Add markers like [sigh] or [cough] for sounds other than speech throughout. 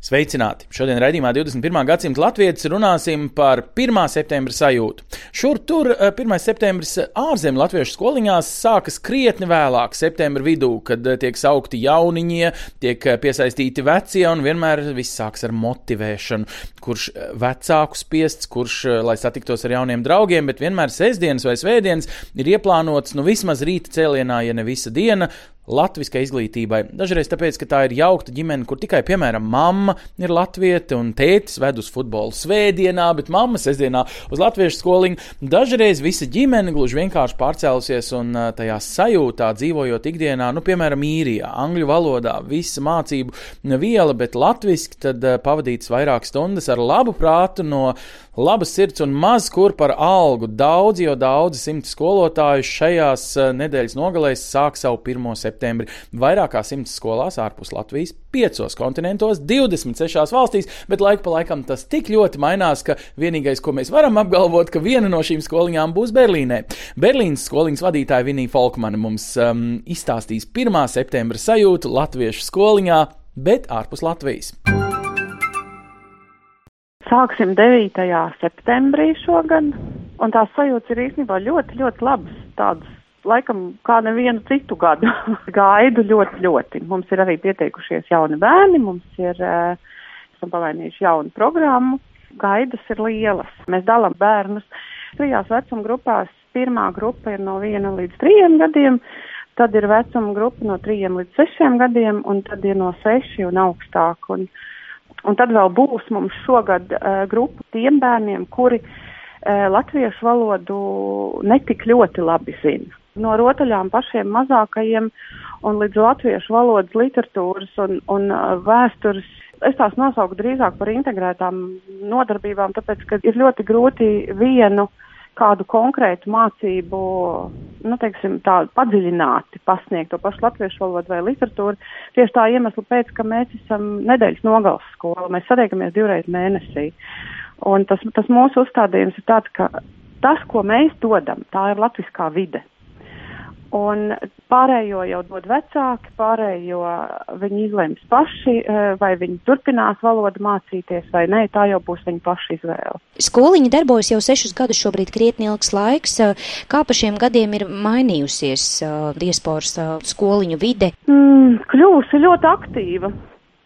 Sveicināti! Šodien raidījumā 21. gadsimta latvietis runāsim par 1. septembra sajūtu. Šur tur 1. septembris ārzemju latviešu skoliņās sākas krietni vēlāk, septembra vidū, kad eh, tiek saukti jauniņie, tiek eh, piesaistīti vecie, un vienmēr viss sāks ar motivēšanu. Kurš eh, vecāku spiests, kurš, lai satiktos ar jauniem draugiem, bet vienmēr sestdienas vai svētdienas ir ieplānots, nu vismaz rīta cēlienā, ja ne visa diena, latviskai izglītībai. Dažreiz tāpēc, ka tā ir jaukta ģimene, kur tikai, piemēram, mamma ir latvieta un tētis ved uz futbolu svētdienā, bet mamma sestdienā uz latviešu skoliņu. Dažreiz visa ģimene gluži vienkārši pārcēlusies un tajā sajūtā dzīvojot ikdienā, nu, piemēram, īrijā, angļu valodā, visa mācību viela, bet latviski tad pavadīts vairāk stundas ar labu prātu no labas sirds un maz kur par algu. Daudz, jo daudzi simti skolotāju šajās ā, nedēļas nogalēs sāk savu 1. septembri vairāk kā simts skolās ārpus Latvijas, piecos kontinentos, 26 valstīs, bet laika pa laikam tas tik ļoti mainās, ka vienīgais, ko mēs varam apgalvot, ka viena no šīm skoliņām būs Berlīnē. Berlīnas skoliņas vadītāja Vinija Folkmane mums um, izstāstīs 1. septembra sajūtu latviešu skoliņā, bet ārpus Latvijas. Sāksim 9. septembrī šogad, un tās sajūtas ir īstenībā ļoti, ļoti labas. Tādas, laikam, kā nevienu citu gadu. [laughs] Gaidu ļoti, ļoti. Mums ir arī pieteikušies jauni bērni, mums ir, eh, esam pamainījuši jaunu programmu. Gaidas ir lielas. Mēs dalām bērnus trijās vecuma grupās. Pirmā grupa ir no 1 līdz 3 gadiem, tad ir vecuma grupa no 3 līdz 6 gadiem, un tad ir no 6 un augstāk. Un, Un tad vēl būs mums šogad uh, grupa tiem bērniem, kuri uh, latviešu valodu netik ļoti labi zina. No rotaļām pašiem mazākajiem un līdz latviešu valodas literatūras un, un uh, vēstures. Es tās nosaucu drīzāk par integrētām nodarbībām, tāpēc, ka ir ļoti grūti vienu kādu konkrētu mācību, nu, teiksim, tā padziļināti pasniegt to pašu latviešu valodu vai literatūru. Tieši tā iemesla pēc, ka mēs esam nedēļas nogales skola, mēs satiekamies divreiz mēnesī. Un tas, tas mūsu uzstādījums ir tāds, ka tas, ko mēs dodam, tā ir latviskā vide. Un pārējo jau dod vecāki, pārējo viņi izlems paši, eh, vai viņi turpinās valodu mācīties vai nē, tā jau būs viņa paša izvēle. Skoliņa darbojas jau sešus gadus, šobrīd krietni ilgs laiks. Kā pa šiem gadiem ir mainījusies uh, diasporas uh, skoliņu vide? Mm, kļūsi ļoti aktīva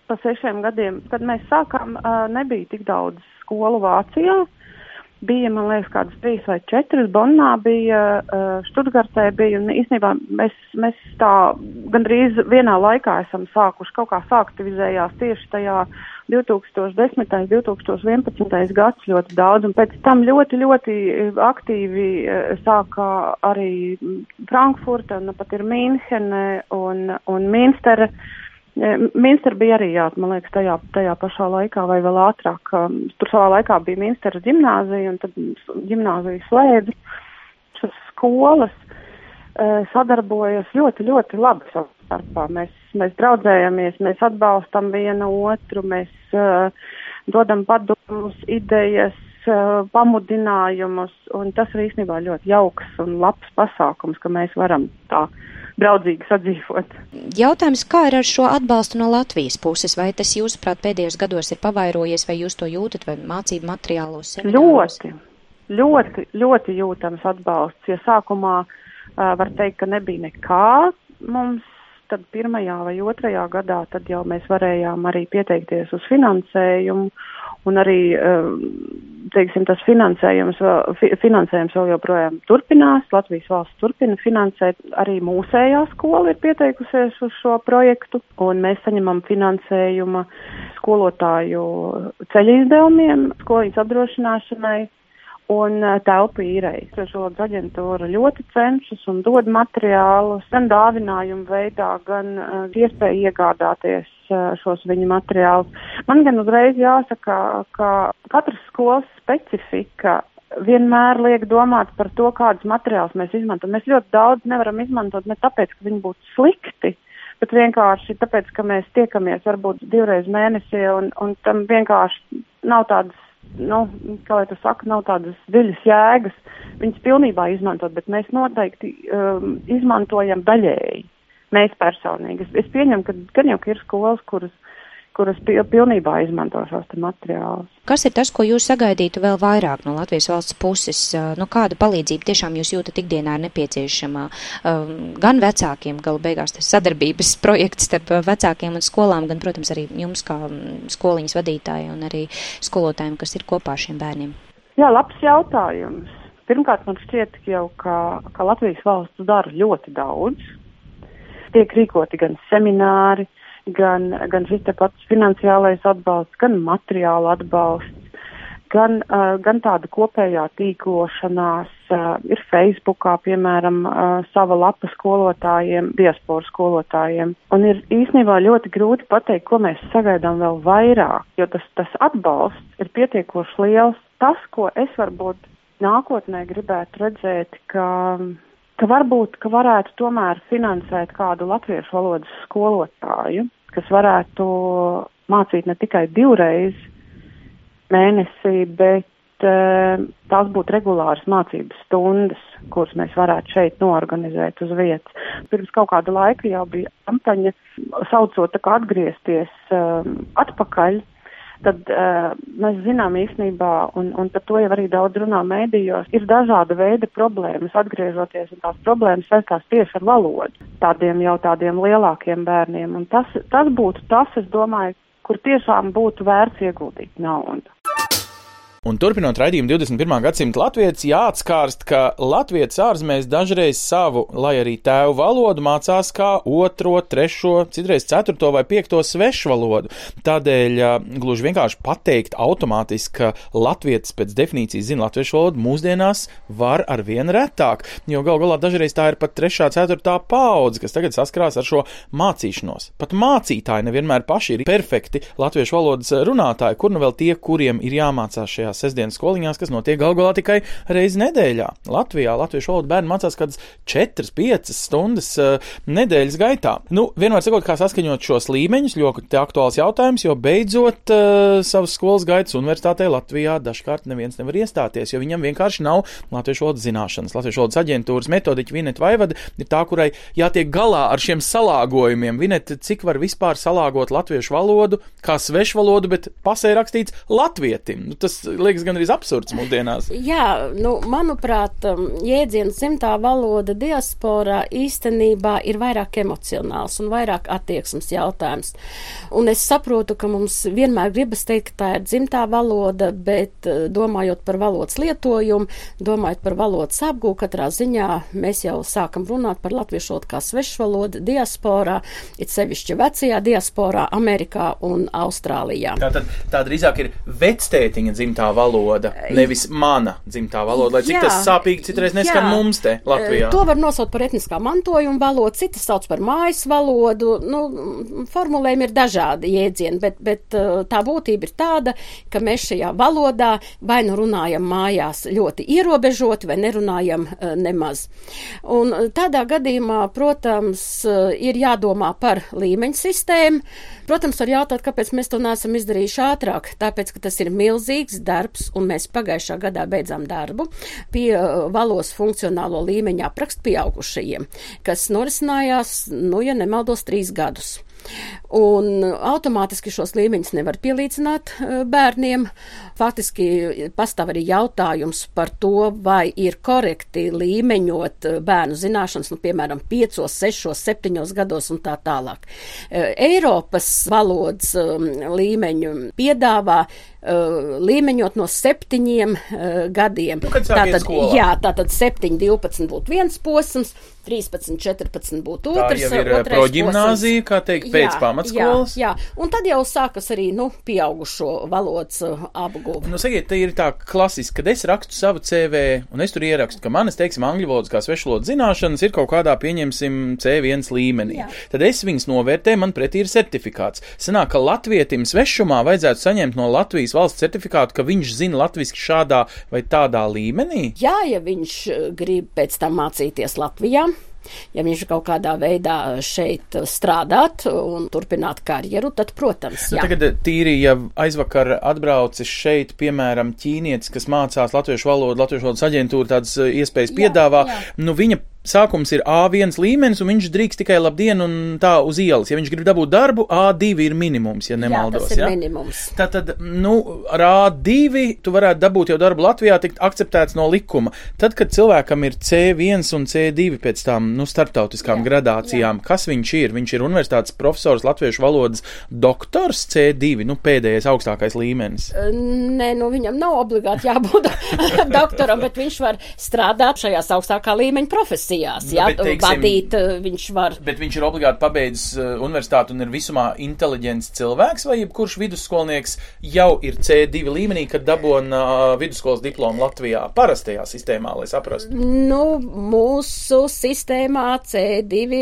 pa sešiem gadiem. Kad mēs sākām, uh, nebija tik daudz skolu Vācijā. Bija, man liekas, kādas trīs vai četras. Bonnā bija, Študgartē bija, un īstenībā mēs, mēs tā gandrīz vienā laikā esam sākuši kaut kā sāktivizējās tieši tajā 2010. 2011. gads ļoti daudz, un pēc tam ļoti, ļoti aktīvi uh, sākā arī Frankfurta, un pat ir Mīnhene un, un Minstera. Minster bija arī, jā, man liekas, tajā, tajā pašā laikā vai vēl ātrāk. Tur savā laikā bija Minsteras gimnāzija, un tad gimnāzija slēdza. Šas skolas uh, sadarbojas ļoti, ļoti labi savā starpā. Mēs, mēs draudzējamies, mēs atbalstam vienu otru, mēs uh, dodam padomus, idejas, uh, pamudinājumus, un tas ir īstenībā ļoti jauks un labs pasākums, ka mēs varam tā draudzīgi sadzīvot. Jautājums, kā ir ar šo atbalstu no Latvijas puses? Vai tas, jūsuprāt, pēdējos gados ir pavairojies, vai jūs to jūtat, vai mācību materiālos? Ļoti, ļoti, ļoti jūtams atbalsts. Ja sākumā uh, var teikt, ka nebija nekā mums, tad pirmajā vai otrajā gadā tad jau mēs varējām arī pieteikties uz finansējumu. Un arī, uh, teiksim, tas finansējums fi, finansējums vēl joprojām turpinās. Latvijas valsts turpina finansēt. Arī mūsējā skola ir pieteikusies uz šo projektu, un mēs saņemam finansējumu skolotāju ceļu izdevumiem, skoliņas apdrošināšanai un telpu īrei. Šods aģentūra ļoti cenšas un dod materiālus gan dāvinājumu veidā, gan uh, iespēju iegādāties uh, šos viņu materiālus. Man gan uzreiz jāsaka, ka katras skolas specifika vienmēr liek domāt par to, kādus materiālus mēs izmantojam. Mēs ļoti daudz nevaram izmantot ne tāpēc, ka viņi būtu slikti, bet vienkārši tāpēc, ka mēs tiekamies varbūt divreiz mēnesī un, un tam vienkārši nav tādas nu, kā lai tu saka, nav tādas dziļas jēgas viņas pilnībā izmantot, bet mēs noteikti um, izmantojam daļēji. Mēs personīgi. Es, es pieņemu, ka gan jau ir skolas, kuras kuras pilnībā izmanto šos materiālus. Kas ir tas, ko jūs sagaidītu vēl vairāk no Latvijas valsts puses? Nu, kāda palīdzība tiešām jūs jūtat ikdienā ir nepieciešama gan vecākiem, galu beigās tas sadarbības [laughs] projekts starp vecākiem un skolām, gan, protams, arī jums kā skoliņas vadītāji un arī skolotājiem, kas ir kopā ar šiem bērniem? Jā, labs jautājums. Pirmkārt, man šķiet jau, ka, ka Latvijas valsts dara ļoti daudz. Tiek rīkoti gan semināri, uh, gan, gan šis te pats finansiālais atbalsts, gan materiāla atbalsts, gan, uh, gan tāda kopējā tīklošanās. Uh, ir Facebookā, piemēram, uh, sava lapa skolotājiem, diasporu skolotājiem. Un ir īstenībā ļoti grūti pateikt, ko mēs sagaidām vēl vairāk, jo tas, tas atbalsts ir pietiekoši liels. Tas, ko es varbūt nākotnē gribētu redzēt, ka ka varbūt, ka varētu tomēr finansēt kādu latviešu valodas skolotāju, kas varētu mācīt ne tikai divreiz mēnesī, bet uh, tās būtu regulāras mācības stundas, kuras mēs varētu šeit noorganizēt uz vietas. Pirms kaut kāda laika jau bija kampaņa saucot tā kā atgriezties um, atpakaļ tad uh, mēs zinām īstenībā, un, un par to jau arī daudz runā mēdījos, ir dažāda veida problēmas atgriežoties, un tās problēmas saistās tieši ar valodu, tādiem jau tādiem lielākiem bērniem. Un tas, tas būtu tas, es domāju, kur tiešām būtu vērts ieguldīt naudu. Un turpinot raidījumu 21. gadsimta latvijas, jāatskārst, ka latvijas ārzemēs dažreiz savu, lai arī tēvu valodu, mācās kā otro, trešo, citreiz ceturto vai piekto svešu valodu. Tādēļ gluži vienkārši pateikt automātiski, ka latvijas pēc definīcijas zina latviešu valodu mūsdienās var ar vien retāk, jo gal galā dažreiz tā ir pat trešā, ceturtā paudze, kas tagad saskarās ar šo mācīšanos. Pat mācītāji nevienmēr paši ir perfekti latviešu valodas runātāji, kur nu vēl tie, kuriem ir jāmācās šajā šajās sestdienas skoliņās, kas notiek galu galā tikai reizi nedēļā. Latvijā latviešu valodu bērni mācās kādas 4-5 stundas uh, nedēļas gaitā. Nu, vienmēr sakot, kā saskaņot šos līmeņus, ļoti aktuāls jautājums, jo beidzot uh, savas skolas gaitas universitātē Latvijā dažkārt neviens nevar iestāties, jo viņam vienkārši nav latviešu valodas zināšanas. Latviešu valodas aģentūras metodiķa Vinet Vaivada ir tā, kurai jātiek galā ar šiem salāgojumiem. Vinet, cik var vispār salāgot latviešu valodu kā svešu valodu, bet pasē rakstīts latvietim. Nu, tas liekas gan arī absurds mūsdienās. Jā, nu, manuprāt, um, jēdziens dzimtā valoda diasporā īstenībā ir vairāk emocionāls un vairāk attieksmes jautājums. Un es saprotu, ka mums vienmēr gribas teikt, ka tā ir dzimtā valoda, bet uh, domājot par valodas lietojumu, domājot par valodas apgūvu, katrā ziņā mēs jau sākam runāt par latviešu valodu kā svešvalodu diasporā, it sevišķi vecajā diasporā, Amerikā un Austrālijā. Tā, tad, tā drīzāk ir vectētiņa dzimtā valoda, nevis mana dzimtā valoda, lai cik jā, tas sāpīgi citreiz neskan jā, mums te Latvijā. To var nosaukt par etniskā mantojuma valodu, citi sauc par mājas valodu, nu, formulējumi ir dažādi jēdzieni, bet, bet tā būtība ir tāda, ka mēs šajā valodā vai nu runājam mājās ļoti ierobežoti, vai nerunājam nemaz. Un tādā gadījumā, protams, ir jādomā par līmeņu sistēmu. Protams, var jautāt, kāpēc mēs to neesam izdarījuši ātrāk. Tāpēc, ka tas ir milzīgs darbs un mēs pagājušā gadā beidzām darbu pie uh, valodas funkcionālo līmeņa aprakstu pieaugušajiem, kas norisinājās, nu, ja nemaldos, trīs gadus. Un automātiski šos līmeņus nevar pielīdzināt eh, bērniem. Faktiski pastāv arī jautājums par to, vai ir korekti līmeņot eh, bērnu zināšanas, nu, piemēram, 5, 6, 7 gados un tā tālāk. Eh, Eiropas valodas līmeņu piedāvā līmeņot no septiņiem gadiem. Nu, tātad, jā, tātad 7, 12 būtu viens posms, 13, 14 būtu otrs. Tā jau ir proģimnāzija, kā teikt, pēc pamats pamatskolas. Jā, jā, un tad jau sākas arī, nu, pieaugušo valodas uh, apguve. Nu, sakiet, te ir tā klasiski, kad es rakstu savu CV, un es tur ierakstu, ka manas, teiksim, angļu valodas kā svešvalodas zināšanas ir kaut kādā, pieņemsim, C1 līmenī. Jā. Tad es viņus novērtēju, man pretī ir certifikāts. Sanāk, ka latvietim svešumā vajadzētu saņemt no Latvijas valsts certifikātu, ka viņš zina latviski šādā vai tādā līmenī. Jā, ja viņš uh, grib pēc tam mācīties Latvijā. Ja viņš kaut kādā veidā šeit strādāt un turpināt karjeru, tad, protams, Nu, jā. tagad tīri, ja aizvakar atbraucis šeit, piemēram, ķīnietis, kas mācās latviešu valodu, latviešu valodas aģentūra tādas eh, iespējas Jā, piedāvā, jā. nu viņa sākums ir A1 līmenis, un viņš drīkst tikai labdien un tā uz ielas. Ja viņš grib dabūt darbu, A2 ir minimums, ja nemaldos. jā, tas ir ja? minimums. Tātad, nu, ar A2 tu varētu dabūt jau darbu Latvijā, tikt akceptēts no likuma. Tad, kad cilvēkam ir C1 un C2 pēc tām, nu, starptautiskām Jā, gradācijām, kas viņš ir? Viņš ir universitātes profesors, latviešu valodas doktors C2, nu, pēdējais augstākais līmenis. Nē, nu viņam nav obligāti jābūt [laughs] doktoram, bet viņš var strādāt šajās augstākā līmeņa profesijās. Nu, Jā, bet, teiksim, vadīt eh, viņš var. Bet viņš ir obligāti pabeidzis uh, universitāti un ir visumā inteliģents cilvēks, vai jebkurš vidusskolnieks jau ir C2 līmenī, kad dabūna uh, vidusskolas diplomu Latvijā parastajā sistēmā, lai saprastu. Nu, mūsu sistēmā C2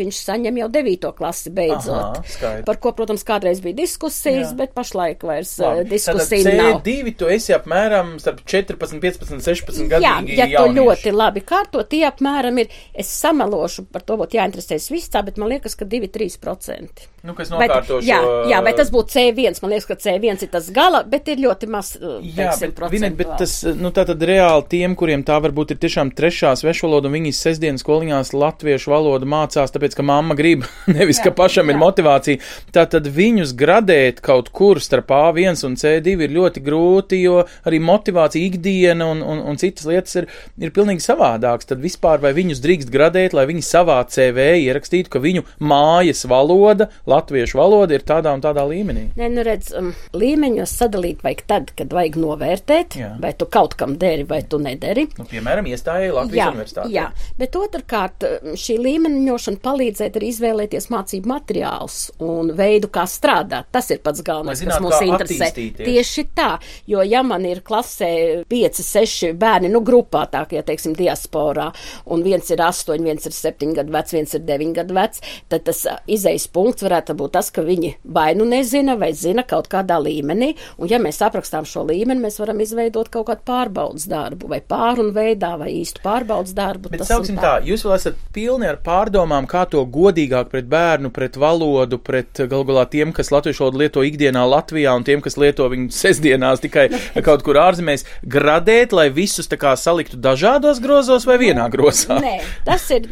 viņš saņem jau 9. klasi beidzot. Aha, par ko, protams, kādreiz bija diskusijas, Jā. bet pašlaik vairs Labi. diskusija Tātad nav. C2 tu esi apmēram starp 14, 15, 16 Jā, gadīgi ja tu ļoti labi kārto, tie apmēram ir, es samalošu, par to būtu jāinteresēs viss tā, bet man liekas, ka 2-3%. Nu, kas Bet, nokārto šo... jā, jā, vai tas būtu C1, man liekas, ka C1 ir tas gala, bet ir ļoti maz, uh, Jā, teiksim, bet, Vinet, bet tas, nu, tā tad reāli tiem, kuriem tā varbūt ir tiešām trešā svešu valoda, un viņi sestdienas skoliņās latviešu valodu mācās, tāpēc, ka mamma grib, [laughs] nevis, Jā, ka pašam ir jā. motivācija. Tā tad viņus gradēt kaut kur starp A1 un C2 ir ļoti grūti, jo arī motivācija ikdiena un, un, un citas lietas ir, ir pilnīgi savādāks. Tad vispār vai viņus drīkst gradēt, lai viņi savā CV ierakstītu, ka viņu mājas valoda, latviešu valoda ir tādā un tādā līmenī. Nē, nu redz, um, līmeņos sadalīt vajag tad, kad vajag novērtēt, Jā. vai tu kaut kam deri, vai tu nederi. Nu, piemēram, iestājai Latvijas Jā, universitātē. jā, bet otrkārt um, šī līmeņošana palīdzēt arī izvēlēties mācību materiālus un veidu, kā strādāt. Tas ir pats galvenais, Lai kas mūs interesē. Tieši tā, jo ja man ir klasē 5, 6 bērni, nu grupā tā, ja teiksim diasporā, un viens ir 8, viens ir 7 gadu vecs, viens ir 9 gadu vecs, tad tas ā, izejas punkts varētu būt tas, ka viņi vai nu nezina, vai zina kaut kādā līmenī, un ja mēs aprakstām šo līmeni, mēs varam izveidot kaut kādu pārbaudas darbu, vai pārunu veidā, vai īstu pārbaudas darbu. Bet sauksim tā, jūs vēl esat pilni ar pārdomām, kā to godīgāk pret bērnu, pret valodu, pret galu galā tiem, kas latviešu valodu lieto ikdienā Latvijā un tiem, kas lieto viņu sestdienās tikai [laughs] kaut kur ārzemēs, gradēt, lai visus tā kā saliktu dažādos grozos vai vienā grozā. Nē, tas ir.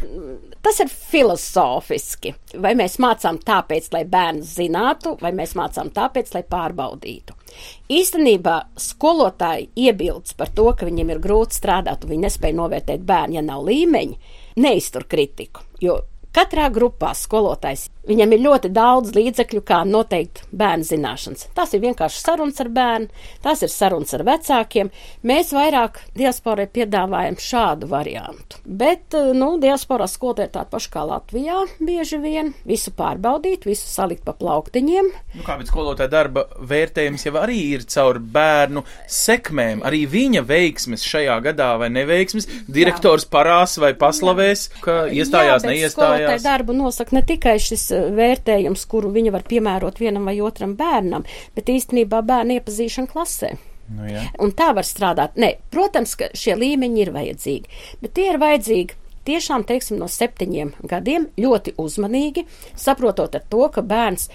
Tas ir filozofiski. Vai mēs mācām tāpēc, lai bērns zinātu, vai mēs mācām tāpēc, lai pārbaudītu. Īstenībā skolotāji iebildes par to, ka viņiem ir grūti strādāt un viņi nespēja novērtēt bērnu, ja nav līmeņi, neiztur kritiku. Jo katrā grupā skolotājs viņam ir ļoti daudz līdzekļu, kā noteikt bērnu zināšanas. Tas ir vienkārši sarunas ar bērnu, tas ir sarunas ar vecākiem. Mēs vairāk diasporai piedāvājam šādu variantu. Bet, eh, nu, diasporā skolotāji ir tādi paši kā Latvijā, bieži vien visu pārbaudīt, visu salikt pa plauktiņiem. Nu, kā bet skolotāja darba vērtējums jau arī ir caur bērnu sekmēm. Arī viņa veiksmes šajā gadā vai neveiksmes direktors parās vai paslavēs, ka iestājās, Jā, neiestājās. skolotāja darbu nosaka ne tikai šis vērtējums, kuru viņa var piemērot vienam vai otram bērnam, bet īstenībā bērnu iepazīšana klasē. Nu, jā. Un tā var strādāt. Nē, protams, ka šie līmeņi ir vajadzīgi, bet tie ir vajadzīgi. Tiešām, teiksim, no septiņiem gadiem ļoti uzmanīgi, saprotot ar to, ka bērns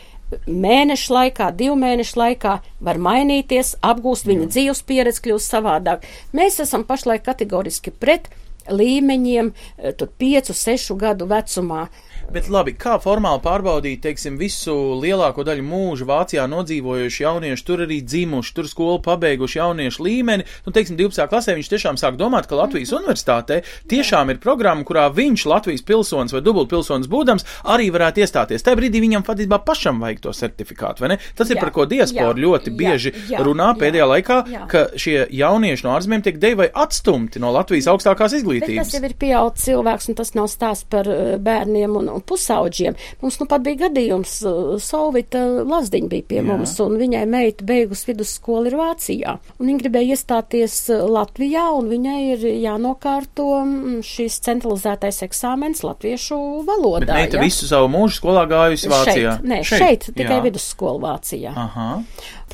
mēnešu laikā, divu mēnešu laikā var mainīties, apgūst viņa dzīves pieredzi, kļūst savādāk. Mēs esam pašlaik kategoriski pret līmeņiem, eh, tur piecu, sešu gadu vecumā. Bet labi, kā formāli pārbaudīt, teiksim, visu lielāko daļu mūža Vācijā nodzīvojuši jaunieši, tur arī dzimuši, tur skolu pabeiguši jauniešu līmeni, nu, teiksim, 12. klasē viņš tiešām sāk domāt, ka Latvijas universitātē tiešām ir programma, kurā viņš, Latvijas pilsonis vai dubultpilsonis būdams, arī varētu iestāties. Tajā brīdī viņam patiesībā pašam vajag to certifikātu, vai ne? Tas ir Jā, par ko diaspora jā, ļoti jā, bieži jā, runā jā, pēdējā laikā, jā. ka šie jaunieši no ārzemēm tiek devi vai atstumti no Latvijas augstākās Bet tas izglītības. jau ir pieaudzis cilvēks, un tas nav stāsts par eh, bērniem un, pusauģiem. Mums nu pat bija gadījums, uh, Solvita Lazdiņa bija pie Jā. mums, un viņai meita beigus vidusskolu ir Vācijā. Un viņa gribēja iestāties uh, Latvijā, un viņai ir jānokārto mm, šis centralizētais eksāmens latviešu valodā. Bet meita ja? visu savu mūžu skolā gājusi Vācijā. Šeit, nē, šeit, šeit tikai jā. vidusskolu Vācijā. Aha.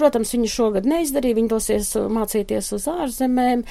Protams, viņi šogad neizdarīja, viņi dosies uh, mācīties uz ārzemēm,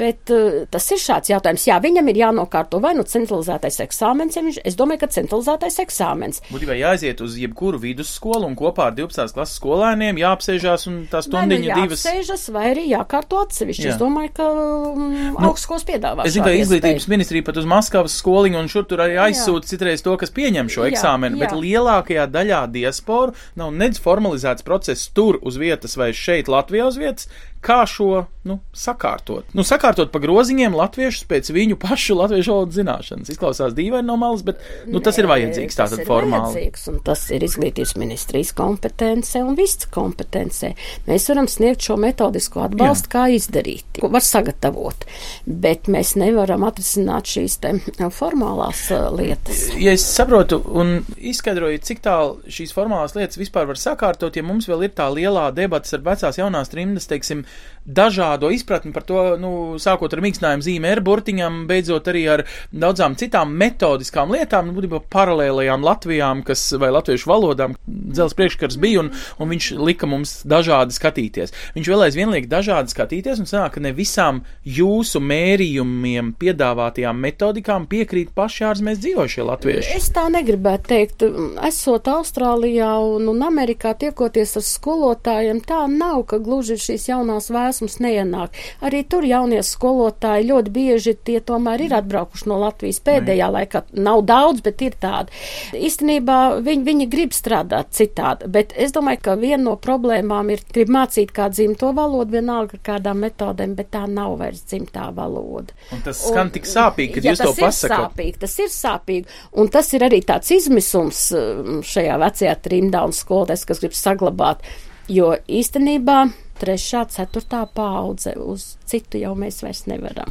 bet uh, tas ir šāds jautājums. Jā, viņam ir jānokārto vai nu centralizētais eksāmens, ja viņš, es domāju, ka centralizētais eksāmens. Būtībā jāaiziet uz jebkuru vidusskolu un kopā ar 12. klases skolēniem jāapsēžās un tā Vai nu stundiņa divas. jāapsēžas, vai arī jākārto atsevišķi. Jā. Es domāju, ka um, Nu, augstskolas piedāvā. Es zinu, ka izglītības ministrija pat uz Maskavas skoliņu un šur tur arī aizsūta citreiz to, kas pieņem šo Jā, eksāmenu, bet jā. lielākajā daļā diasporu nav nedz formalizēts process tur uz vietas vai šeit Latvijā uz vietas, kā šo, nu, sakārtot. Nu, sakārtot pa groziņiem latviešus pēc viņu pašu latviešu valodas zināšanas. Izklausās dīvaini no malas, bet, nu, tas ir vajadzīgs tātad ir formāli. Vajadzīgs, tas ir izglītības ministrijas kompetence un viss kompetence. Mēs varam sniegt šo metodisko atbalstu, kā izdarīt, ko var sagatavot, bet mēs nevaram atrisināt šīs te formālās uh, lietas. Ja es saprotu un izskaidroju, cik tālu šīs formālās lietas vispār var sakārtot, ja mums vēl ir tā lielā debata ar vecās jaunās trimdas, teiksim, dažādo izpratni par to, nu, sākot ar mīkstinājumu zīmē ar burtiņām, beidzot arī ar daudzām citām metodiskām lietām, nu, būtībā paralēlajām Latvijām, kas, vai latviešu valodām, dzels priekškars bija, un, un viņš lika mums dažādi skatīties. Viņš vēl aizvien liek dažādi skatīties, un sanāk, ka ne visām jūsu mērījumiem piedāvātajām metodikām piekrīt paši ārzemēs dzīvošie latvieši. Es tā negribētu teikt. Esot Austrālijā un, un Amerikā tiekoties ar skolotājiem, tā nav, ka gluži šīs jaunās vēsmas neienāk. Arī tur jaunie skolotāji ļoti bieži tie tomēr ir atbraukuši no Latvijas pēdējā laikā. Nav daudz, bet ir tādi. Īstenībā viņi, viņi grib strādāt citādi, bet es domāju, ka viena no problēmām ir grib mācīt kā dzimto valodu, vienalga ar kādām metodēm, bet tā nav vairs dzimtā valoda. Un tas skan tik sāpīgi, kad ja jūs to tas ir pasakāt. Sāpīgi, tas ir sāpīgi. Un tas ir arī tāds izmisums um, šajā vecajā trimdā un skolotājs, kas grib saglabāt. Jo īstenībā trešā, ceturtā paudze uz citu jau mēs vairs nevaram.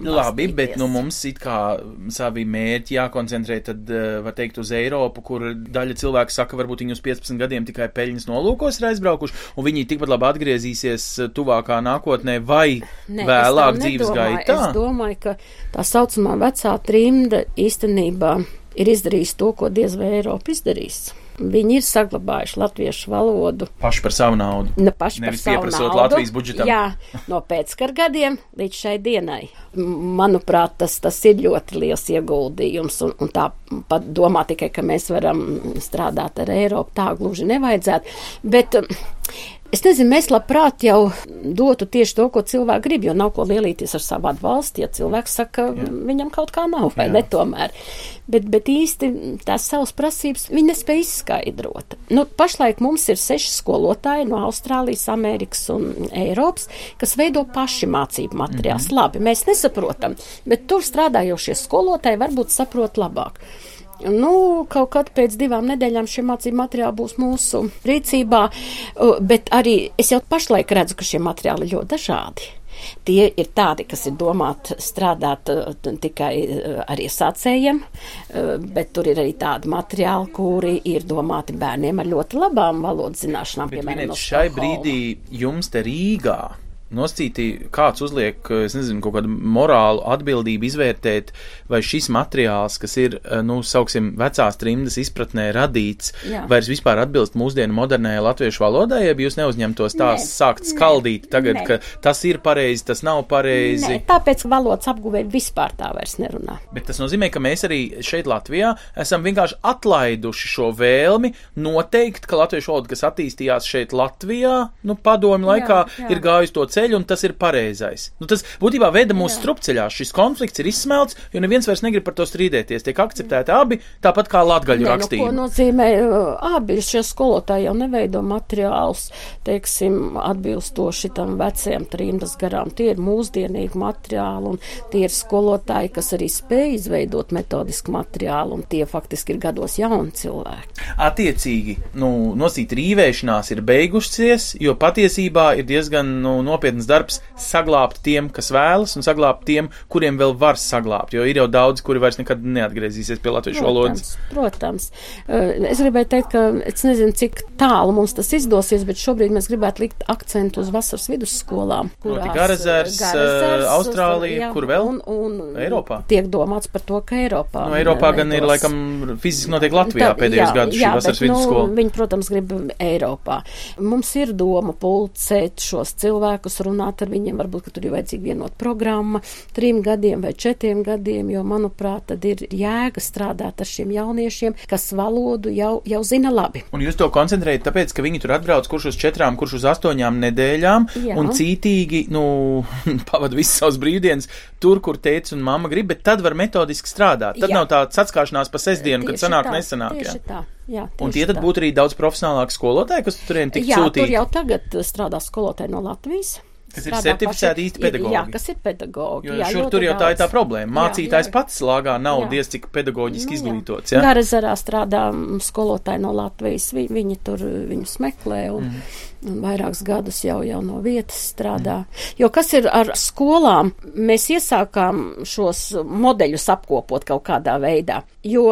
Nu, labi, bet nu, mums it kā savi mērķi jākoncentrē, tad eh, var teikt uz Eiropu, kur daļa cilvēku saka, varbūt viņi uz 15 gadiem tikai peļņas nolūkos ir aizbraukuši, un viņi tikpat labi atgriezīsies eh, tuvākā nākotnē vai Nē, vēlāk dzīves nedomāju. gaitā. Es domāju, ka tā saucamā vecā trimda īstenībā ir izdarījis to, ko diez vai Eiropa izdarīs. Viņi ir saglabājuši latviešu valodu Paši par savu naudu. Ne paši Nevis par savu naudu. Latvijas budžetam. Jā, no pēckara gadiem līdz šai dienai. Manuprāt, tas, tas ir ļoti liels ieguldījums, un, un tā pat domā tikai, ka mēs varam strādāt ar Eiropu, tā gluži nevajadzētu. Bet, Es nezinu, mēs labprāt jau dotu tieši to, ko cilvēki grib, jo nav ko lielīties ar savu atbalstu, ja cilvēks saka, ka viņam kaut kā nav, vai Jā. ne tomēr. Bet, bet īsti tās savas prasības viņi nespēja izskaidrot. Nu, pašlaik mums ir seši skolotāji no Austrālijas, Amerikas un Eiropas, kas veido paši mācību materiālus. Mm -hmm. Labi, mēs nesaprotam, bet tur strādājošie skolotāji varbūt saprot labāk. Nu, kaut kad pēc divām nedēļām šie mācību materiāli būs mūsu rīcībā, bet arī es jau pašlaik redzu, ka šie materiāli ir ļoti dažādi. Tie ir tādi, kas ir domāti strādāt tikai ar iesācējiem, bet tur ir arī tādi materiāli, kuri ir domāti bērniem ar ļoti labām valodas zināšanām. Bet piemēram, no šai brīdī jums te Rīgā noscīti, kāds uzliek, es nezinu, kaut kādu morālu atbildību izvērtēt, vai šis materiāls, kas ir, nu, sauksim, vecās trimdas izpratnē radīts, Jā. vairs vispār atbilst mūsdienu modernējai latviešu valodai, ja jūs neuzņemtos tās Nē, sākt skaldīt tagad, nē. ka tas ir pareizi, tas nav pareizi. Nē, tāpēc valodas apguvēji vispār tā vairs nerunā. Bet tas nozīmē, ka mēs arī šeit Latvijā esam vienkārši atlaiduši šo vēlmi noteikt, ka latviešu valoda, kas attīstījās šeit Latvijā, nu, padomu laikā, jā. ir gājusi to ceļu, un tas ir pareizais. Nu, tas būtībā veda mūsu strupceļā. Šis konflikts ir izsmelts, jo neviens vairs negrib par to strīdēties. Tiek akceptēti abi, tāpat kā latgaļu nu, rakstība. ko nozīmē, uh, abi šie skolotāji jau neveido materiālus, teiksim, atbilstoši tam vecajam trimdas garām. Tie ir mūsdienīgi materiāli, un tie ir skolotāji, kas arī spēj izveidot metodisku materiālu, un tie faktiski ir gados jauni cilvēki. Attiecīgi, nu, nosīt rīvēšanās ir beigusies, jo patiesībā ir diezgan nu, nopietni nopietns darbs saglābt tiem, kas vēlas, un saglābt tiem, kuriem vēl var saglābt. Jo ir jau daudz, kuri vairs nekad neatgriezīsies pie latviešu valodas. Protams. Uh, es gribēju teikt, ka es nezinu, cik tālu mums tas izdosies, bet šobrīd mēs gribētu likt akcentu uz vasaras vidusskolām. Proti Garazers, Garazers, Austrālija, jā, kur vēl? Un, un Eiropā. Tiek domāts par to, ka Eiropā. No Eiropā gan ir laikam fiziski notiek Latvijā Tā- pēdējos jā, gadus šī jā, vasaras bet, vidusskola. Nu, viņi, protams, grib Eiropā. Mums ir doma pulcēt šos cilvēkus, runāt ar viņiem. Varbūt, ka tur ir vajadzīga vienota programma trim gadiem vai četriem gadiem, jo, manuprāt, tad ir jēga strādāt ar šiem jauniešiem, kas valodu jau, jau zina labi. Un jūs to koncentrējat, tāpēc, ka viņi tur atbrauc kurš uz četrām, kurš uz astoņām nedēļām, Jā. un cītīgi, nu, [laughs] pavada visas savas brīvdienas tur, kur teica un mamma grib, bet tad var metodiski strādāt. Tad Jā. nav tāds atskāšanās pa sestdienu, kad sanāk tā, nesanāk. Tieši Jā. tā. Jā, Un tie tad tā. būtu arī daudz profesionālāki skolotāji, kas turien tik Jā, tur sūtīti. jau tagad uh, strādā skolotāji no Latvijas. Kas ir certificēti īsti pedagogi. Jā, kas ir pedagogi. Jo jā, šur tur jau tā ir tā daudz. problēma. Jā, Mācītājs jā. pats lāgā nav Jā. diez cik pedagoģiski Nu, jā. izglītots. Ja? Garazarā strādā mm, skolotāji no Latvijas. Vi, viņi tur viņus meklē un, mm. un vairākus gadus jau, jau no vietas strādā. Mm. Jo kas ir ar skolām? Mēs iesākām šos modeļus apkopot kaut kādā veidā. Jo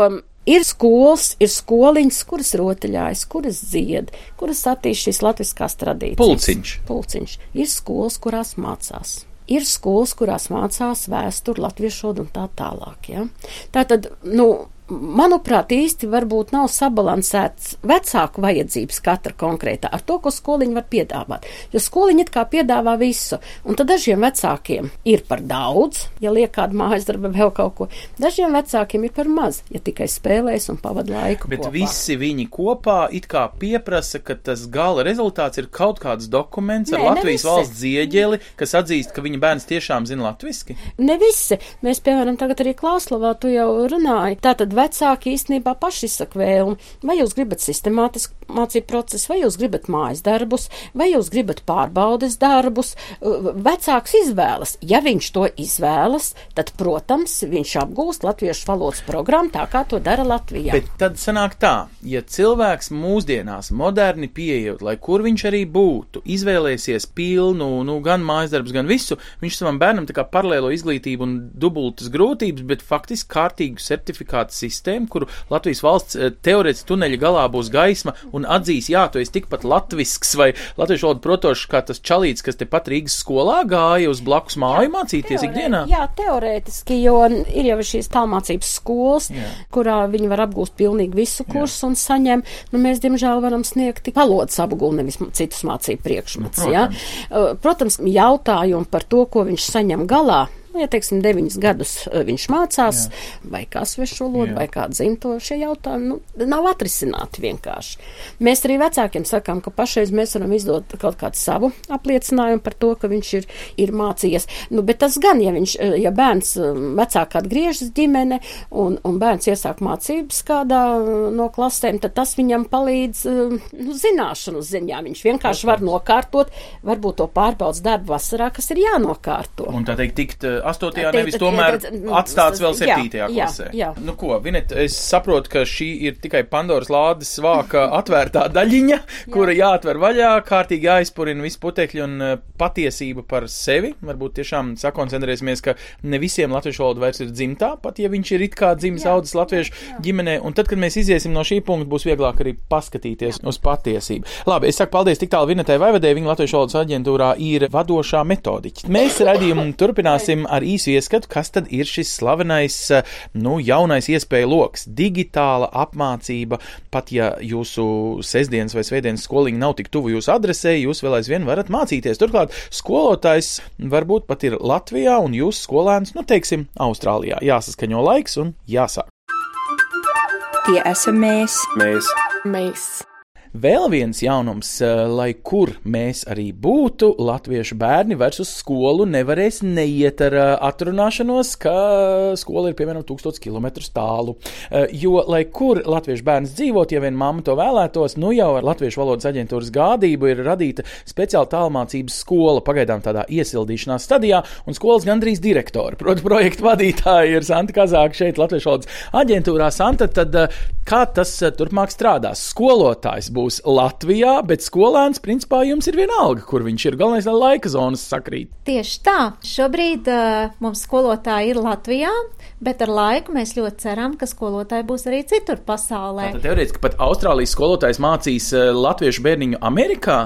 Ir skolas, ir skoliņas, kuras rotaļājas, kuras dzied, kuras attīst šīs latviskās tradīcijas. Pulciņš. Pulciņš. Ir skolas, kurās mācās. Ir skolas, kurās mācās vēsturi, latviešu un tā tālāk. Ja? Tā tad, nu, manuprāt, īsti varbūt nav sabalansēts vecāku vajadzības katra konkrētā ar to, ko skoliņi var piedāvāt. Jo skoliņi it kā piedāvā visu, un tad dažiem vecākiem ir par daudz, ja liek kādu mājas darbu vēl kaut ko. Dažiem vecākiem ir par maz, ja tikai spēlēs un pavada laiku. Bet kopā. visi viņi kopā it kā pieprasa, ka tas gala rezultāts ir kaut kāds dokuments ar Nē, ne Latvijas valsts zieģeli, kas atzīst, ka viņa bērns tiešām zina latviski. Ne visi. Mēs, piemēram, tagad arī Klāslavā tu jau runāji. Tātad vecāki īstenībā paši izsaka vēlmi. Vai jūs gribat sistemātisku mācību procesu, vai jūs gribat mājas darbus, vai jūs gribat pārbaudes darbus. Vecāks izvēlas. Ja viņš to izvēlas, tad, protams, viņš apgūst latviešu valodas programmu tā, kā to dara Latvijā. Bet tad sanāk tā, ja cilvēks mūsdienās moderni pieejot, lai kur viņš arī būtu, izvēlēsies pilnu, nu, gan mājas darbus, gan visu, viņš savam bērnam tā kā paralēlo izglītību un dubultas grūtības, bet faktiski kārtīgu certifikātu sistēmu, kuru Latvijas valsts eh, teorētiski tuneļa galā būs gaisma un atzīs, jā, tu esi tikpat latvisks vai latviešu valodu protošs kā tas čalīts, kas tepat Rīgas skolā gāja uz blakus māju mācīties Teorē- ikdienā. Jā, teorētiski, jo ir jau šīs tālmācības skolas, Jā. kurā viņi var apgūst pilnīgi visu kursu un saņem. Nu, mēs, diemžēl, varam sniegt tik valodas apgūlu, nevis citus mācību priekšmetus. Nu, ja? Uh, Protams, jautājumi par to, ko viņš saņem galā. Nu, ja, teiksim, deviņus gadus uh, viņš mācās, Jā. vai kā svešu valodu, vai kā dzimto, šie jautājumi nu, nav atrisināti vienkārši. Mēs arī vecākiem sakām, ka pašreiz mēs varam izdot kaut kādu savu apliecinājumu par to, ka viņš ir, ir mācījies. Nu, bet tas gan, ja, viņš, uh, ja bērns uh, vecāk atgriežas ģimene un, un bērns iesāk mācības kādā no klasēm, tad tas viņam palīdz nu, zināšanu ziņā. Viņš vienkārši var nokārtot, varbūt to pārbaudas darbu vasarā, kas ir jānokārto. Un tā teikt, tikt astotajā, Te- nevis tomēr atstāts vēl jā, septītajā jā, klasē. jā. Nu ko, Vinet, es saprotu, ka šī ir tikai Pandoras lādes vāka [laughs] atvērtā daļiņa, kura jāatver vaļā, kārtīgi jāizpurina visi putekļi un uh, patiesība par sevi. Varbūt tiešām sakoncentrēsimies, ka ne visiem latviešu valoda vairs ir dzimtā, pat ja viņš ir it kā dzimis audzis latviešu ģimenē. Un tad, kad mēs iziesim no šī punkta, būs vieglāk arī paskatīties uz patiesību. Labi, es saku paldies tik tālu Vinetai Vaivadē, viņa Latviešu valodas aģentūrā ir vadošā metodiķa. Mēs redzējumu turpināsim ar īsu ieskatu, kas tad ir šis slavenais, eh, nu, jaunais iespēja loks - digitāla apmācība. Pat ja jūsu sestdienas vai svētdienas skoliņa nav tik tuvu jūsu adresē, jūs vēl aizvien varat mācīties. Turklāt skolotājs varbūt pat ir Latvijā un jūsu skolēns, nu, teiksim, Austrālijā. Jāsaskaņo laiks un jāsāk. Tie esam mēs. Mēs Mēs. Vēl viens jaunums, eh, lai kur mēs arī būtu, latviešu bērni vairs uz skolu nevarēs neiet ar eh, atrunāšanos, ka skola ir piemēram 1000 km tālu. Eh, Jo, lai kur latviešu bērns dzīvot, ja vien mamma to vēlētos, nu jau ar Latviešu valodas aģentūras gādību ir radīta speciāla tālmācības skola, pagaidām tādā iesildīšanās stadijā, un skolas gandrīz direktori. Proti, projekta vadītāja ir Santa Kazāka šeit, Latviešu valodas aģentūrā. Santa, tad kā tas turpmāk strādās? Skolotājs būs būs Latvijā, bet skolēns principā jums ir vienalga, kur viņš ir. Galvenais, lai laika zonas sakrīt. Tieši tā. Šobrīd uh, mums skolotāji ir Latvijā, bet ar laiku mēs ļoti ceram, ka skolotāji būs arī citur pasaulē. Teorētiski pat Austrālijas skolotājs mācīs uh, latviešu bērniņu Amerikā.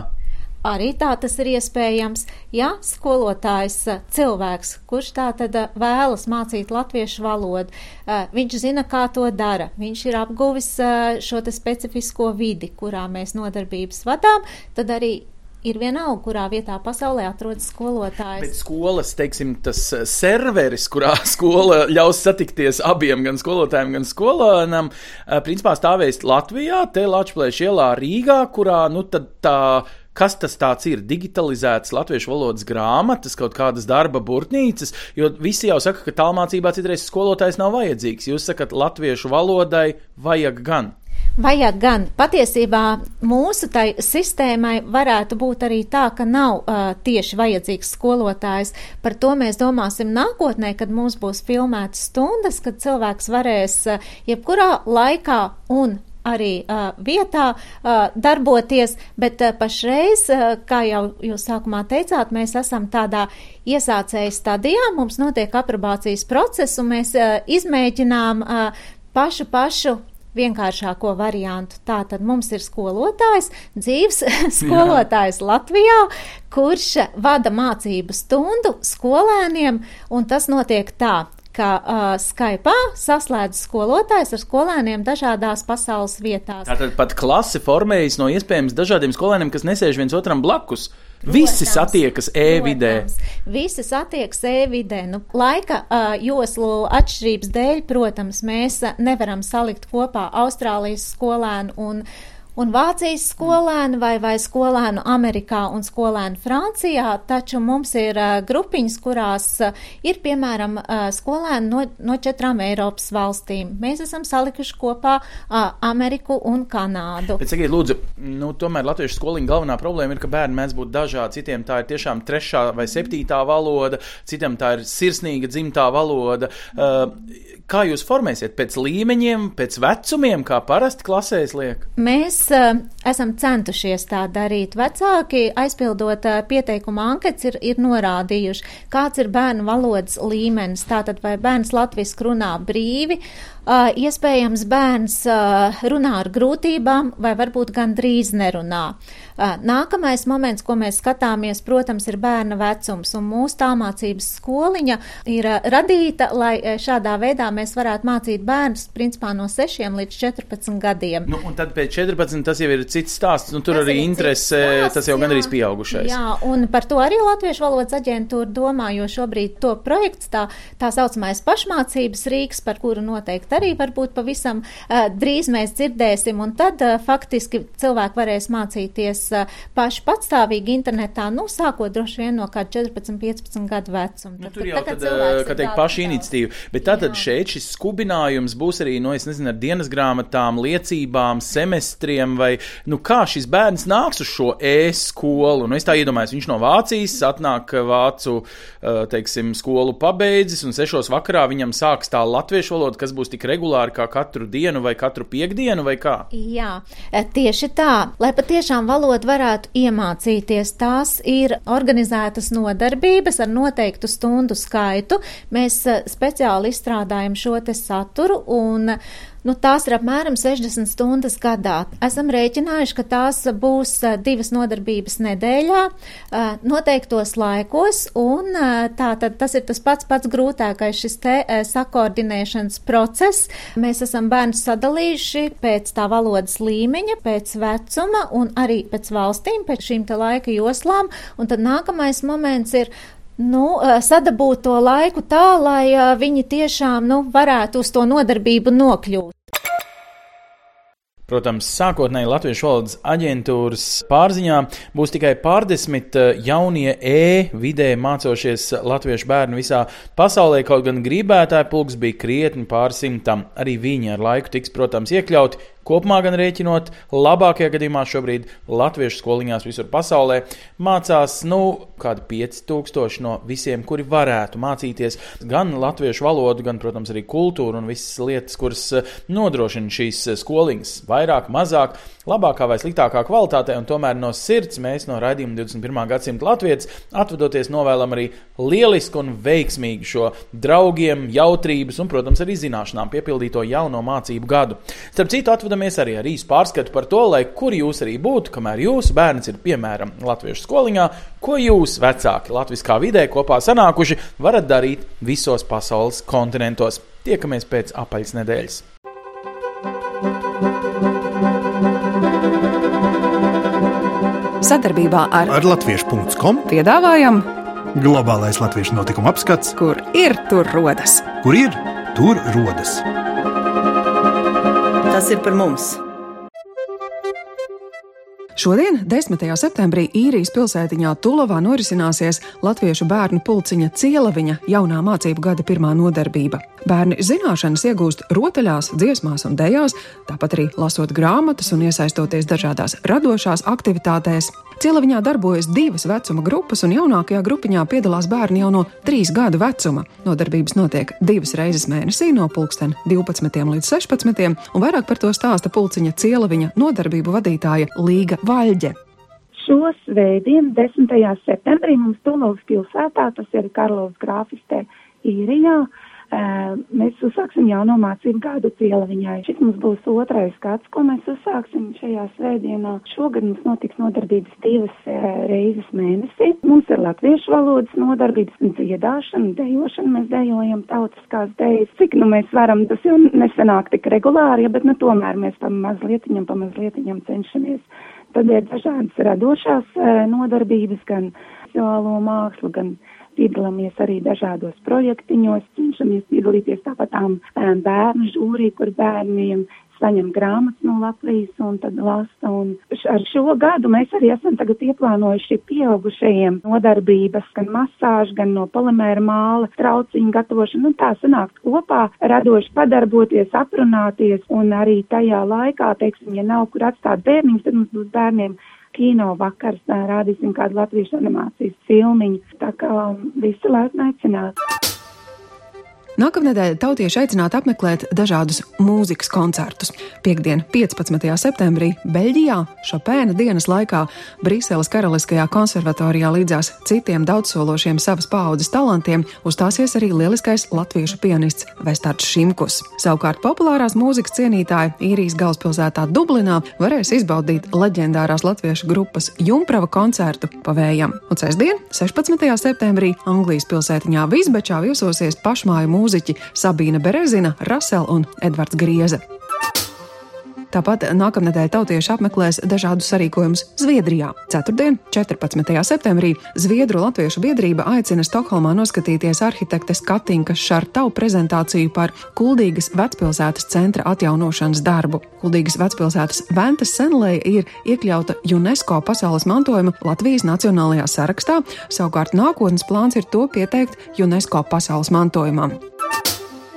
Arī tā tas ir iespējams, ja skolotājs cilvēks, kurš tā tad vēlas mācīt latviešu valodu, viņš zina, kā to dara, viņš ir apguvis šo te specifisko vidi, kurā mēs nodarbības vadām, tad arī ir vienalga, kurā vietā pasaulē atrodas skolotājs. Bet skolas, teiksim, tas serveris, kurā [laughs] skola ļaus satikties abiem, gan skolotājiem, gan skolēnam, principā stāvēs Latvijā, te Latvijas ielā Rīgā, kurā, nu, tad tā kas tas ir? Digitalizētas latviešu valodas grāmatas, kaut kādas darba burtnīcas, jo visi jau saka, ka tālmācībā citreiz skolotājs nav vajadzīgs. Jūs sakat, latviešu valodai vajag gan. Vajag gan. Patiesībā mūsu tai sistēmai varētu būt arī tā, ka nav uh, tieši vajadzīgs skolotājs. Par to mēs domāsim nākotnē, kad mums būs filmētas stundas, kad cilvēks varēs uh, jebkurā laikā un arī uh, vietā uh, darboties, bet uh, pašreiz, uh, kā jau jūs sākumā teicāt, mēs esam tādā iesācēju stadijā, mums notiek aprobācijas process, un mēs uh, izmēģinām uh, pašu pašu vienkāršāko variantu. Tātad mums ir skolotājs, dzīves [laughs] skolotājs Jā. Latvijā, kurš vada mācību stundu skolēniem, un tas notiek tā ka uh, Skype saslēdz skolotājs ar skolēniem dažādās pasaules vietās. Tātad pat klase formējas no iespējams dažādiem skolēniem, kas nesēž viens otram blakus. Protams, Visi satiekas e-vidē. Visi satiekas e-vidē. Nu, laika uh, joslu atšķirības dēļ, protams, mēs nevaram salikt kopā Austrālijas skolēnu un uh, un Vācijas skolēnu vai, vai skolēnu Amerikā un skolēnu Francijā, taču mums ir uh, grupiņas, kurās uh, ir, piemēram, uh, skolēni no, no četrām Eiropas valstīm. Mēs esam salikuši kopā Ameriku un Kanādu. Bet, sakiet, lūdzu, nu, tomēr latviešu skoliņa galvenā problēma ir, ka bērni mēdz būt dažādi. Citiem tā ir tiešām trešā vai septītā valoda, citam tā ir sirsnīga dzimtā valoda. Uh, kā jūs formēsiet? Pēc līmeņiem, pēc vecumiem, kā parasti klasēs liek? Mēs uh, esam centušies tā darīt. Vecāki, aizpildot uh, pieteikuma anketas, ir, ir norādījuši, kāds ir bērnu valodas līmenis. Tātad, vai bērns latviski runā brīvi, uh, iespējams, bērns uh, runā ar grūtībām, vai varbūt gandrīz nerunā. Uh, nākamais moments, ko mēs skatāmies, protams, ir bērna vecums, un mūsu tālmācības skoliņa ir uh, radīta, lai šādā veidā mēs varētu mācīt bērnus principā no 6 līdz 14 gadiem. Nu, un tad pēc 14 tas jau ir cits stāsts, nu tur tas arī interese, stāsts, tas jau gan arī pieaugušais. Jā, un par to arī Latviešu valodas aģentūra domā, jo šobrīd to projekts tā, tā saucamais pašmācības rīks, par kuru noteikti arī varbūt pavisam uh, drīz mēs dzirdēsim, un tad uh, faktiski cilvēki varēs mācīties uh, paši patstāvīgi internetā, nu, sākot droši vien no kāda 14, 15 gadu vecuma. Nu, tur jau tad, tad kā teikt, paši iniciatīva. Bet tātad Jā. šeit šis skubinājums būs arī, nu, es nezinu, ar dienas grāmatām, liecībām, semestriem, vai, nu, kā šis bērns nāks uz šo e-skolu. Nu, es tā iedomājos, viņš no Vācijas atnāk vācu, teiksim, skolu pabeidzis, un sešos vakarā viņam sāks tā latviešu valoda, kas būs tik regulāri kā katru dienu vai katru piekdienu vai kā? Jā, e, tieši tā. Lai patiešām valodu varētu iemācīties, tās ir organizētas nodarbības ar noteiktu stundu skaitu. Mēs e, speciāli izstrādājam šo te saturu un Nu, tās ir apmēram 60 stundas gadā. Esam rēķinājuši, ka tās būs divas nodarbības nedēļā, noteiktos laikos, un tā tad tas ir tas pats pats grūtākais šis te sakoordinēšanas process. Mēs esam bērnus sadalījuši pēc tā valodas līmeņa, pēc vecuma un arī pēc valstīm, pēc šīm te laika joslām, un tad nākamais moments ir nu, sadabūt to laiku tā, lai viņi tiešām nu, varētu uz to nodarbību nokļūt. Protams, sākotnēji Latviešu valodas aģentūras pārziņā būs tikai pārdesmit eh, jaunie e-vidē mācošies latviešu bērnu visā pasaulē, kaut gan gribētāju pulks bija krietni pārsimtam. Arī viņi ar laiku tiks, protams, iekļauti Kopumā gan rēķinot, labākajā gadījumā šobrīd latviešu skoliņās visur pasaulē mācās nu, kādi 5000 no visiem, kuri varētu mācīties gan latviešu valodu, gan, protams, arī kultūru un visas lietas, kuras eh, nodrošina šīs eh, skoliņas. Vairāk, mazāk, labākā vai sliktākā kvalitātē, tomēr no sirds mēs no raidījuma 21. gadsimta latviešu atvadoties novēlam arī lielisku un veiksmīgu šo draugiem, jautrības un, protams, arī zināšanām piepildīto jauno mācību gadu. Starp citu, atvadamies arī ar īsu pārskatu par to, lai kur jūs arī būtu, kamēr jūsu bērns ir piemēram latviešu skoliņā, ko jūs, vecāki, latviskā vidē kopā sanākuši, varat darīt visos pasaules kontinentos. Tiekamies pēc apaļas nedēļas! Sadarbībā ar, ar Latviešu.com piedāvājam globālais latviešu notikuma apskats, kur ir tur rodas. kur ir tur rodas. Tas ir par mums! Šodien, 10. septembrī, īrijas pilsētiņā Tulovā norisināsies Latviešu bērnu pulciņa Cielaviņa jaunā mācību gada pirmā nodarbība. Bērni zināšanas iegūst rotaļās, dziesmās un dejās, tāpat arī lasot grāmatas un iesaistoties dažādās radošās aktivitātēs. Cielaviņā darbojas divas vecuma grupas, un jaunākajā grupiņā piedalās bērni jau no trīs gadu vecuma. Nodarbības notiek divas reizes mēnesī, no 12. līdz 16. un vairāk par to stāsta pulciņa Cielaviņa nodarbību vadītāja Līga Vaļģe. Šo svētdienu, 10. septembrī, mums Tulovas pilsētā, tas ir Karlovas grāfistē īrijā, mēs uzsāksim jauno mācību gadu cielaviņai. Šis mums būs otrais gads, ko mēs uzsāksim šajā svētdienā. Šogad mums notiks nodarbības divas reizes mēnesī. Mums ir latviešu valodas nodarbības un dziedāšana, dejošana. Mēs dejojam tautiskās dejas. Cik nu mēs varam, tas jau nesanāk tik regulāri, ja, bet nu tomēr mēs pa mazlietiņam, pa mazlietiņam cenšamies. Tad ir dažādas radošās nodarbības, gan vizuālo mākslu, gan piedalāmies arī dažādos projektiņos, cenšamies piedalīties tāpat tām bērnu žūrī, kur bērniem saņem grāmatas no Latvijas un tad lasa. Un ar šo gadu mēs arī esam tagad ieplānojuši pieaugušajiem nodarbības, gan masāžu, gan no polimēra māla, trauciņu gatavošanu. Nu, tā sanākt kopā, radoši padarboties, aprunāties un arī tajā laikā, teiksim, ja nav kur atstāt bērniņus, tad mums būs bērniem kino vakars, rādīsim kādu latviešu animācijas filmiņu. Tā kā visi laipni aicināti. Nākamnedēļ tautieši aicināti apmeklēt dažādus mūzikas koncertus. Piektdien, 15. septembrī, Beļģijā, Šopēna dienas laikā Brīseles Karaliskajā konservatorijā līdzās citiem daudzsološiem savas paaudzes talantiem uzstāsies arī lieliskais latviešu pianists Vestards Šimkus. Savukārt populārās mūzikas cienītāji īrijas galvaspilsētā Dublinā varēs izbaudīt leģendārās latviešu grupas Jumprava koncertu pavējam. Un sestdien, 16. septembrī, Anglijas pilsētiņā Vizbečā viesosies pašmāju mūzikas mūziķi Sabīna Berezina, Rasela un Edvards Grieze. Tāpat nākamnedēļ tautieši apmeklēs dažādus sarīkojumus Zviedrijā. Ceturtdien, 14. septembrī, Zviedru Latviešu biedrība aicina Stokholmā noskatīties arhitektes Katinkas Šartau prezentāciju par Kuldīgas vecpilsētas centra atjaunošanas darbu. Kuldīgas vecpilsētas Ventas senlēja ir iekļauta UNESCO pasaules mantojuma Latvijas nacionālajā sarakstā, savukārt nākotnes plāns ir to pieteikt UNESCO pasaules mantojumam.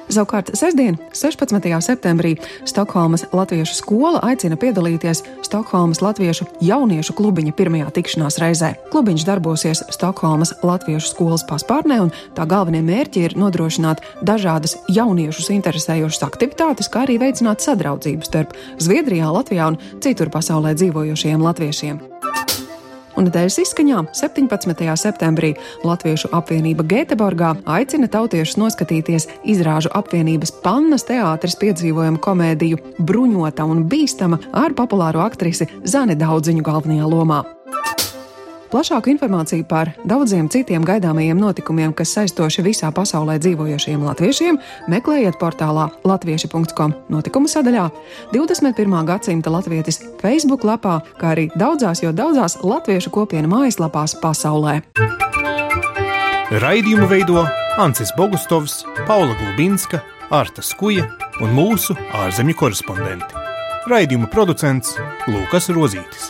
Savukārt sestdien, 16. septembrī, Stokholmas Latviešu skola aicina piedalīties Stokholmas Latviešu jauniešu klubiņa pirmajā tikšanās reizē. Klubiņš darbosies Stokholmas Latviešu skolas paspārnē, un tā galvenie mērķi ir nodrošināt dažādas jauniešus interesējošas aktivitātes, kā arī veicināt sadraudzību starp Zviedrijā, Latvijā un citur pasaulē dzīvojošiem latviešiem un nedēļas izskaņā 17. septembrī Latviešu apvienība Gēteborgā aicina tautiešus noskatīties izrāžu apvienības Pannas teātris piedzīvojumu komēdiju Bruņota un bīstama ar populāro aktrisi Zane Daudziņu galvenajā lomā. Plašāku informāciju par daudziem citiem gaidāmajiem notikumiem, kas saistoši visā pasaulē dzīvojošiem latviešiem, meklējiet portālā latvieši.com notikumu sadaļā, 21. gadsimta latvietis Facebook lapā, kā arī daudzās, jo daudzās latviešu kopienu mājaslapās pasaulē. Raidījumu veido Ancis Bogustovs, Paula Gulbinska, Arta Skuja un mūsu ārzemju korespondenti. Raidījuma producents Lūkas Rozītis.